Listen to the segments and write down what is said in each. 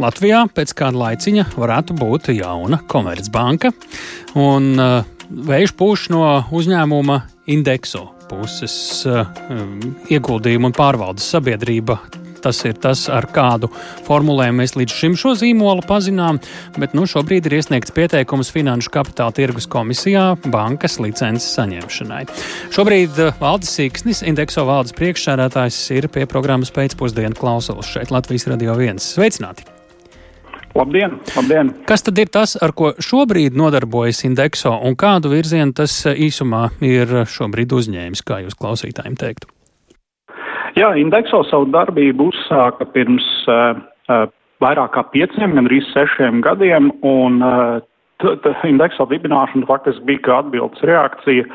Latvijā pēc kāda laiciņa varētu būt jauna komercbanka, un uh, vējš pūš no uzņēmuma Indexo puses uh, ieguldījumu un pārvaldes sabiedrība Tas ir tas, ar kādu formulējumu mēs līdz šim šo zīmolu pazinām, bet nu, šobrīd ir iesniegts pieteikums Finanšu kapitāla tirgus komisijā bankas licences saņemšanai. Šobrīd eh, Valdis Sīksnis, indekso valdes priekšsēdētājs, ir pie programmas pēcpusdienu klausulas šeit Latvijas Radio 1. Sveicināti! Labdien, labdien! Kas tad ir tas, ar ko šobrīd nodarbojas Indexo un kādu virzienu tas eh, īsumā ir šobrīd uzņēmis, kā jūs klausītājiem teiktu? Jā, Indekso savu darbību uzsāka pirms uh, uh, vairāk kā pieciem, gandrīz sešiem gadiem, un uh, Indekso dibināšana faktiski bija kā atbildes reakcija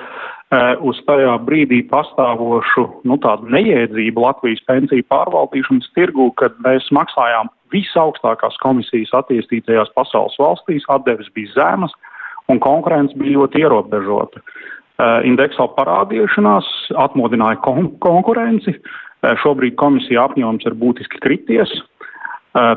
uz tajā brīdī pastāvošu nu, tādu nejēdzību Latvijas pensiju pārvaldīšanas tirgu, kad mēs maksājām visaugstākās komisijas attīstītajās pasaules valstīs, atdeves bija zemas un konkurence bija ļoti ierobežota. Uh, Indekso parādīšanās atmodināja kon konkurenci, Eh, šobrīd komisija apjoms ir būtiski krities.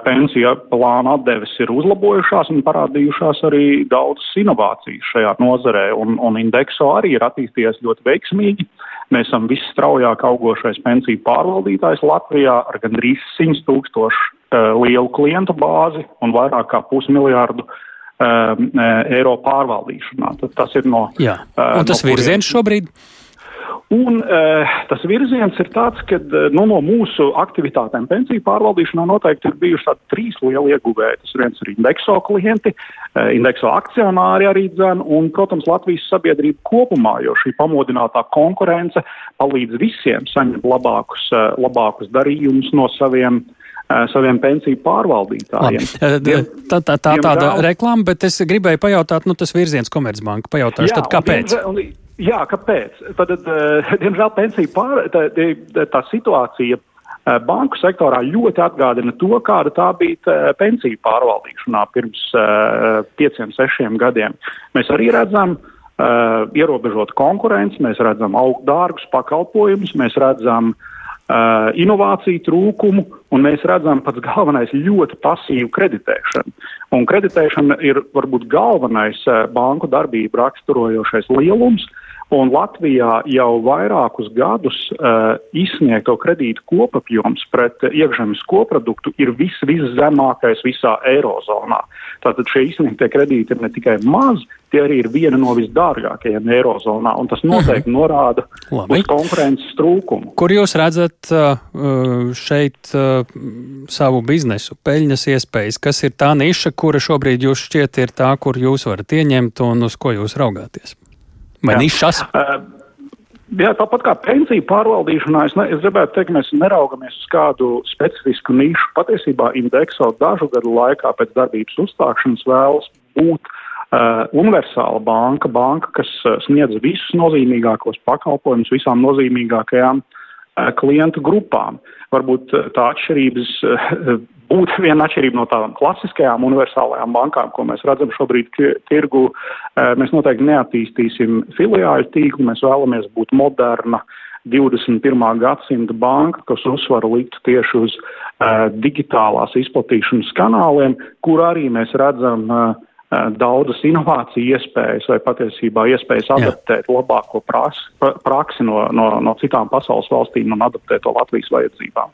Pensija plāna atdeves ir uzlabojušās un parādījušās arī daudzas inovācijas šajā nozarē, un, un indekso arī ir attīstījies ļoti veiksmīgi. Mēs esam visstraujāk augošais pensiju pārvaldītājs Latvijā ar gandrīz 100 tūkstošu uh, lielu klientu bāzi un vairāk kā pusmiljārdu uh, eiro pārvaldīšanā. Tad tas ir no. Jā, un tas no virziens šobrīd? Un uh, tas virziens ir tāds, ka uh, nu, no mūsu aktivitātēm pensiju pārvaldīšanā noteikti ir bijuši tādi trīs lieli ieguvēji. Tas viens ir indekso klienti, uh, indekso akcionāri arī dzēn, un, protams, Latvijas sabiedrība kopumā, jo šī pamodinātā konkurence palīdz visiem saņemt labākus, uh, labākus darījumus no saviem saviem pensiju pārvaldītājiem. Labi. Tā, tā, tā tāda reklāma, bet es gribēju pajautāt, nu tas virziens Komercbanka pajautāšu, tad kāpēc? Un, un, Jā, kāpēc? Tad, uh, diemžēl pensiju pār, tā, tā, situācija uh, banku sektorā ļoti atgādina to, kāda tā bija tā, pensiju pārvaldīšanā pirms pieciem, sešiem gadiem. Mēs arī redzam ierobežot konkurenci, mēs redzam dārgus pakalpojumus, mēs redzam inovāciju trūkumu, un mēs redzam pats galvenais ļoti pasīvu kreditēšanu. Un kreditēšana ir varbūt galvenais banku darbību raksturojošais lielums. Uh, Un Latvijā jau vairākus gadus uh, izsniegto kredītu kopapjoms pret iekšzemes koproduktu ir vis, viszemākais visā Eirozonā. Tātad šie izsniegtie kredīti ir ne tikai mazi, tie arī ir viena no visdārgākajiem Eirozonā, un tas noteikti uh mhm. -huh. norāda Labi. uz konkurences trūkumu. Kur jūs redzat uh, šeit uh, savu biznesu, peļņas iespējas? Kas ir tā niša, kura šobrīd jūs šķiet ir tā, kur jūs varat ieņemt un uz ko jūs raugāties? Vai nišas? Uh, Jā, tāpat kā pensiju pārvaldīšanā, es, ne, es gribētu teikt, mēs neraugamies uz kādu specifisku nišu. Patiesībā indekso dažu gadu laikā pēc darbības uzstākšanas vēlas būt uh, universāla banka, banka, kas uh, sniedz visus nozīmīgākos pakalpojumus visām nozīmīgākajām uh, klientu grupām. Varbūt tā atšķirības būtu viena atšķirība no tādām klasiskajām universālajām bankām, ko mēs redzam šobrīd tirgu. Eh, mēs noteikti neattīstīsim filiāļu tīklu, mēs vēlamies būt moderna. 21. gadsimta banka, kas uzsvaru likt tieši uz uh, digitālās izplatīšanas kanāliem, kur arī mēs redzam uh, daudzas inovāciju iespējas vai patiesībā iespējas adaptēt Jā. labāko praksi, praksi no, no, no citām pasaules valstīm un adaptēt to Latvijas vajadzībām.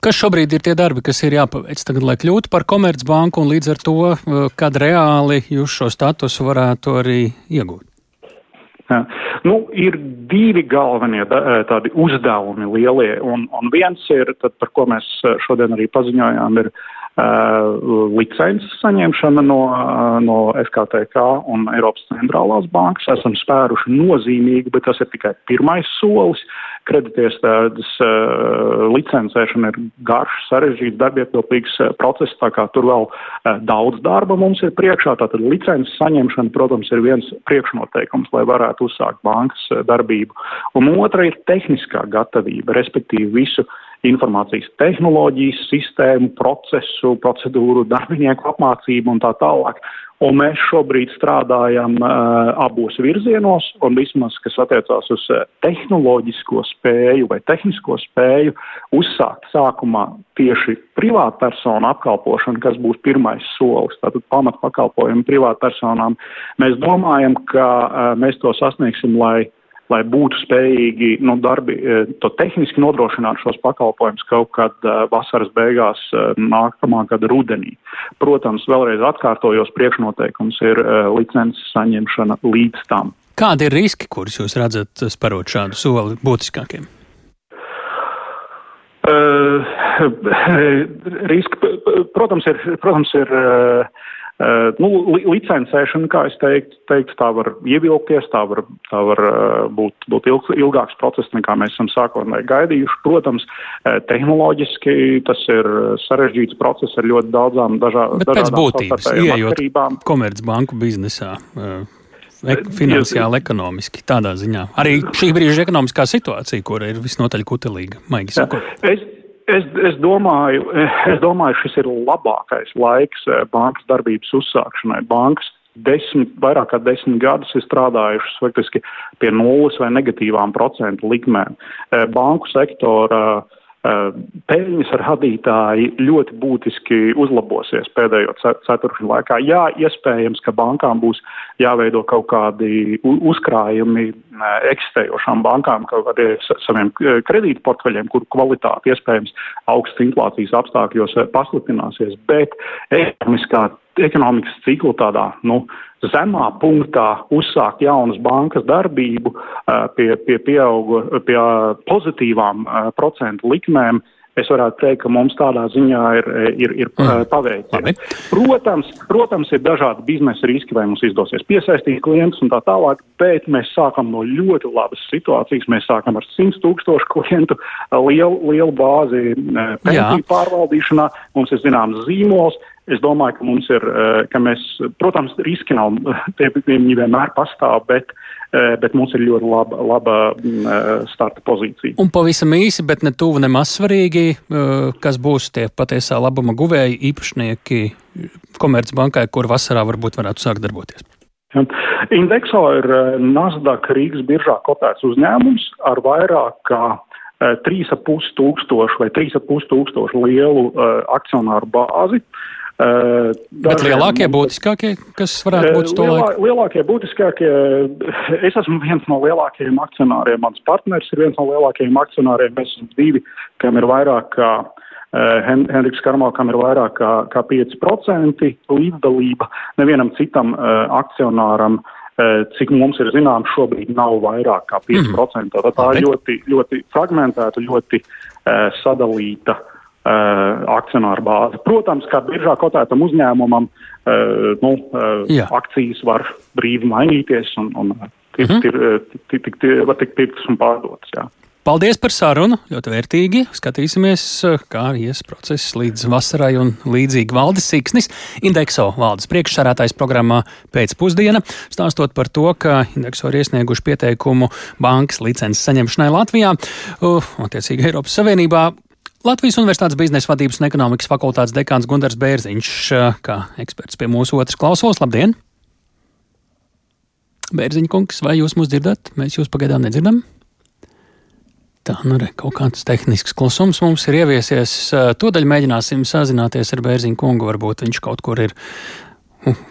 Kas šobrīd ir tie darbi, kas ir jāpaveic tagad, lai kļūtu par komercbanku un līdz ar to, eh, kad reāli jūs šo statusu varētu arī iegūt? Ja. Nu, ir divi galvenie eh, tādi uzdevumi lielie, un, un viens ir, tad, par ko mēs eh, šodien arī paziņojām, ir uh, licences saņemšana no, uh, no FKTK un Eiropas centrālās bankas. Esam spēruši nozīmīgi, bet tas ir tikai pirmais solis. Kreditiestādes uh, licencēšana ir garš, sarežģīts, darbietilpīgs uh, process, tā kā tur vēl uh, daudz darba mums ir priekšā. Tātad licences saņemšana, protams, ir viens priekšnoteikums, lai varētu uzsākt bankas uh, darbību. Un otra ir tehniskā gatavība, respektīvi visu informācijas tehnoloģijas, sistēmu, procesu, procedūru, darbinieku apmācību un tā tālāk. Un mēs šobrīd strādājam uh, abos virzienos, un vismaz, kas attiecās uz tehnoloģisko spēju vai tehnisko spēju, uzsākt sākumā tieši privātpersonu apkalpošanu, kas būs pirmais solis, tātad pamatpakalpojumu privātpersonām. Mēs domājam, ka uh, mēs to sasniegsim, lai lai būtu spējīgi nu, darbi, e, to tehniski nodrošināt šos pakalpojumus kaut kad uh, vasaras beigās, uh, nākamā gada rudenī. Protams, vēlreiz atkārtojos, priekšnoteikums ir licences saņemšana līdz tam. Kādi ir riski, kurus jūs redzat sparot šādu soli būtiskākiem? Uh, riski, protams, ir, protams, ir Uh, nu, li licencēšana, kā es teiktu, teiktu, tā var ievilkties, tā var, tā var uh, būt, būt ilg, ilgāks process, nekā mēs esam sākotnēji gaidījuši. Protams, uh, tehnoloģiski tas ir sarežģīts process ar ļoti daudzām dažā, Bet dažādām būtības, ieejot komercbanku biznesā. Finansiāli, ekonomiski, tādā ziņā. Arī šī brīža ekonomiskā situācija, kura ir visnotaļ kutelīga, maigi sakot. Es, Es, es, domāju, es domāju, šis ir labākais laiks eh, bankas darbības uzsākšanai. Bankas desmit, vairāk kā desmit gadus ir strādājušas faktiski pie nulles vai negatīvām procentu likmēm. Eh, banku sektora uh, Eh, peļņas rādītāji ļoti būtiski uzlabosies pēdējo ceturkšņu laikā. Jā, iespējams, ka bankām būs jāveido kaut kādi uzkrājumi eh, eksistējošām bankām, kaut kādiem saviem eh, kredītu portfeļiem, kuru kvalitāte iespējams augstas inflācijas apstākļos pasliktināsies, bet ekonomiskā ekonomikas ciklu tādā nu, zemā punktā uzsākt jaunas bankas darbību pie, pie, pieauga, pie pozitīvām procentu likmēm. Es varētu teikt, ka mums tādā ziņā ir, ir, ir mm. paveicies. Protams, protams, ir dažādi biznesa riski, vai mums izdosies piesaistīt klientus un tā tālāk, bet mēs sākam no ļoti labas situācijas. Mēs sākam ar 100 tūkstošu klientu lielu, lielu bāzi pensiju pārvaldīšanā. Mums ir zināms zīmols, Es domāju, ka mums ir, eh, ka mēs, protams, riski nav, tie viņi vienmēr pastāv, bet, eh, bet mums ir ļoti laba, laba mm, eh, starta pozīcija. Un pavisam īsi, bet ne tuvu nemaz svarīgi, kas būs tie patiesā labuma guvēji īpašnieki Komercbankai, kur vasarā varbūt varētu sākt darboties. Ja. Indekso ir Nasdaq Rīgas biržā kotēts uzņēmums ar vairāk kā 3,5 tūkstošu vai 3,5 tūkstošu lielu uh, akcionāru bāzi. Uh, Uh, Bet lielākie, būtiskākie, kas varētu būt to lielā, lielākie, būtiskākie, es esmu viens no lielākajiem akcionāriem, mans partners ir viens no lielākajiem akcionāriem, mēs esam divi, kam ir vairāk kā uh, Hen Henriks Karmalkam ir vairāk kā, kā 5% līdzdalība, nevienam citam uh, akcionāram, uh, cik mums ir zināms, šobrīd nav vairāk kā 5%. Mm. Tātad tā ir ļoti, ļoti fragmentēta, ļoti uh, sadalīta uh, Uh, akcionāru bāzi. Protams, kā biržā kotētam uzņēmumam, uh, nu, uh, Jā. akcijas var brīvi mainīties un, un tikt, mm -hmm. tikt, tikt, var tikt pirktas un pārdotas. Jā. Paldies par sarunu, ļoti vērtīgi. Skatīsimies, kā ies process līdz vasarai un līdzīgi valdes siksnis. Indekso valdes priekšsarātais programmā pēcpusdiena, stāstot par to, ka Indekso ir iesnieguši pieteikumu bankas licences saņemšanai Latvijā, uh, attiecīgi Eiropas Savienībā. Latvijas Universitātes biznesa vadības un ekonomikas fakultātes dekāns Gunārs Bērziņš, kā eksperts pie mūsu otras klausos. Labdien! Bērziņa kungs, vai jūs mūs dzirdat? Mēs jūs pagaidām nedzirdam. Tā nu ir kaut kāds tehnisks klusums mums ir ieviesies. Tūdaļ mēģināsim sazināties ar Bērziņu kungu. Varbūt viņš kaut kur ir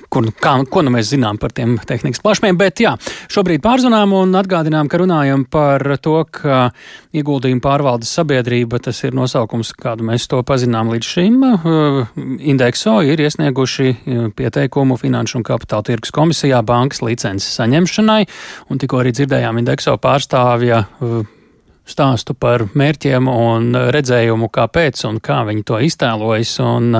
Kur, kā, ko nu mēs zinām par tiem tehnikas plašumiem, bet jā, šobrīd pārzunām un atgādinām, ka runājam par to, ka ieguldījuma pārvaldes sabiedrība, tas ir nosaukums, kādu mēs to pazinām līdz šim, uh, indekso ir iesnieguši uh, pieteikumu Finanšu un Kapitāla tirgus komisijā bankas licences saņemšanai, un tikko arī dzirdējām indekso pārstāvja uh, stāstu par mērķiem un redzējumu, kāpēc un kā viņi to iztēlojas. Un,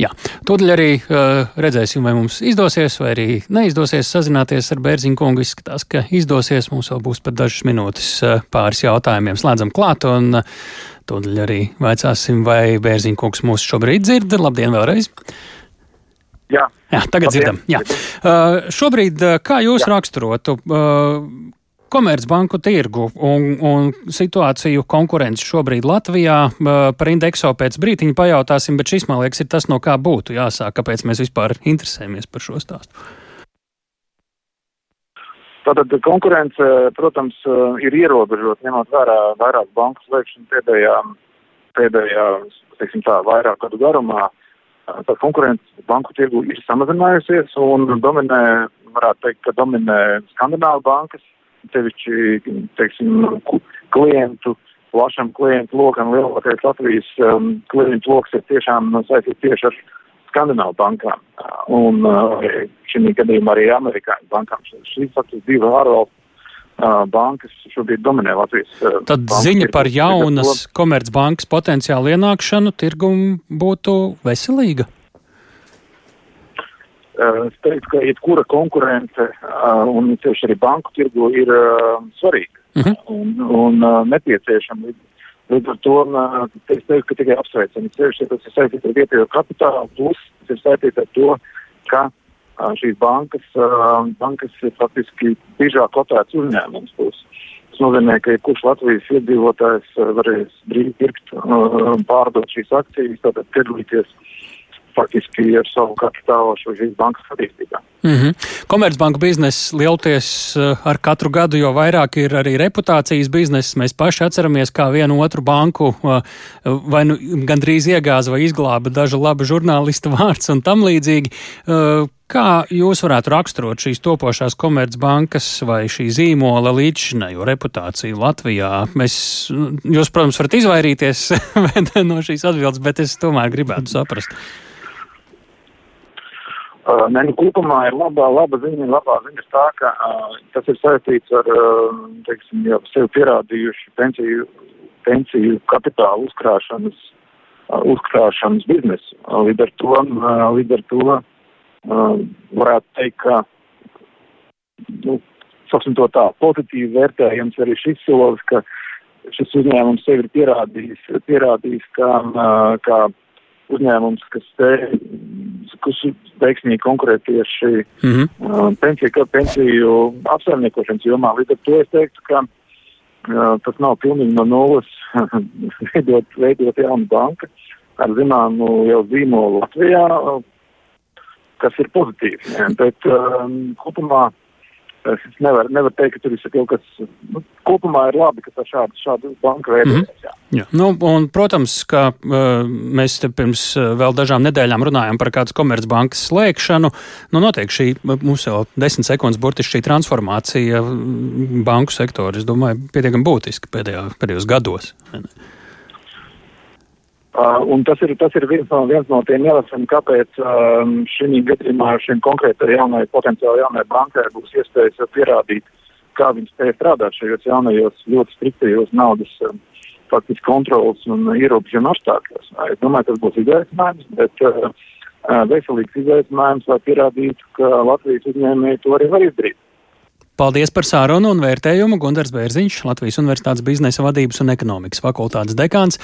jā, tūdaļ arī uh, redzēsim, vai mums izdosies, vai arī neizdosies sazināties ar Bērziņu kungu. Izskatās, ka izdosies. Mums vēl būs pat dažas minūtes uh, pāris jautājumiem. Slēdzam klāt un uh, tūdaļ arī vaicāsim, vai Bērziņu kungs mūs šobrīd dzird. Labdien vēlreiz! Jā. Jā, tagad Labdien. dzirdam. Jā. Uh, šobrīd, kā jūs Jā. raksturotu, uh, komercbanku tirgu un, un situāciju konkurenci šobrīd Latvijā. Par indekso pēc brītiņa pajautāsim, bet šis, man liekas, ir tas, no kā būtu jāsāk, kāpēc mēs vispār interesējamies par šo stāstu. Tātad konkurence, protams, ir ierobežota, ņemot vērā vairāk banku slēgšanu pēdējā, pēdējā, teiksim tā, vairāk gadu garumā. Tā konkurence banku tirgu ir samazinājusies un dominē, varētu teikt, ka dominē skandināvu bankas, tevišķi, teiksim, klientu, plašam klientu lokam, lielākais Latvijas um, klientu loks ir tiešām saistīts tieši ar skandināvu bankām. Un uh, šī gadījumā arī amerikāņu bankām. Šīs faktiski divi ārvalstu uh, bankas šobrīd dominē Latvijas. Uh, Tad ziņa par jaunas komercbankas potenciālu ienākšanu tirgumu būtu veselīga? Es teiktu, ka jebkura konkurence, un tieši arī banku tirgu, ir svarīga uh mhm. -huh. un, un nepieciešama. Līdz ar to es teiktu, ka tikai apsveicami. Tieši tas ir saistīts ar vietējo kapitālu, plus tas ir saistīts ar to, ka šīs bankas, bankas ir faktiski biežāk kotēts uzņēmums. Plus. Tas nozīmē, ka jebkurš Latvijas iedzīvotājs varēs brīvi pirkt, pārdot šīs akcijas, tātad piedalīties faktiski ar savu kapitālu šīs bankas attīstībā. Mm -hmm. Komercbanku biznesa lielties eh, ar katru gadu, jo vairāk ir arī reputācijas biznesa. Mēs paši atceramies, kā vienu otru banku eh, vai nu gandrīz iegāza vai izglāba dažu labu žurnālistu vārds un tam līdzīgi. Eh, kā jūs varētu raksturot šīs topošās komercbankas vai šī zīmola līdzšinējo reputāciju Latvijā? Mēs, jūs, protams, varat izvairīties no šīs atbildes, bet es tomēr gribētu saprast. Uh, ne, nu, kopumā ir labā, laba ziņa, labā ziņa tā, ka uh, tas ir saistīts ar, uh, teiksim, jau sev pierādījuši pensiju, pensiju kapitālu uzkrāšanas, uh, uzkrāšanas biznesu. Uh, līdz ar to, uh, līdz ar to uh, varētu teikt, ka, nu, saksim to tā, pozitīvi vērtējams arī šis solis, ka šis uzņēmums sev ir pierādījis, pierādījis kā, uh, kā uzņēmums, kas te, kas veiksmīgi konkurē tieši mm -hmm. uh, pensiju, pensiju apsaimniekošanas jomā. Līdz ar to es teiktu, ka uh, tas nav pilnīgi no nulles veidot, veidot jaunu banku ar zināmu jau zīmolu Latvijā, uh, kas ir pozitīvi. Ja, bet um, kopumā Es nevaru nevar teikt, ka tur ir kaut kas. Nu, kopumā ir labi, ka tā šāda, šāda banka veidojas. Mm -hmm. Jā. Nu, un, protams, ka uh, mēs te pirms uh, vēl dažām nedēļām runājām par kādas komercbankas slēgšanu. Nu, notiek šī, mums jau desmit sekundes burtiski šī transformācija banku sektora, es domāju, pietiekami būtiski pēdējā, pēdējos gados. Uh, un tas ir, tas ir viens, no, viens no tiem iemesliem, kāpēc um, šī gadījumā šim konkrētai jaunai, potenciāli jaunai bankai būs iespējas pierādīt, kā viņi spēj strādāt šajos jaunajos ļoti striktajos naudas um, faktiski kontrols un ierobežojuma apstākļos. Es domāju, tas būs izaicinājums, bet uh, veselīgs izaicinājums, lai pierādītu, ka Latvijas uzņēmēji to arī var izdarīt. Paldies par sārunu un vērtējumu. Gundars Bērziņš, Latvijas Universitātes biznesa vadības un ekonomikas fakultātes dekāns.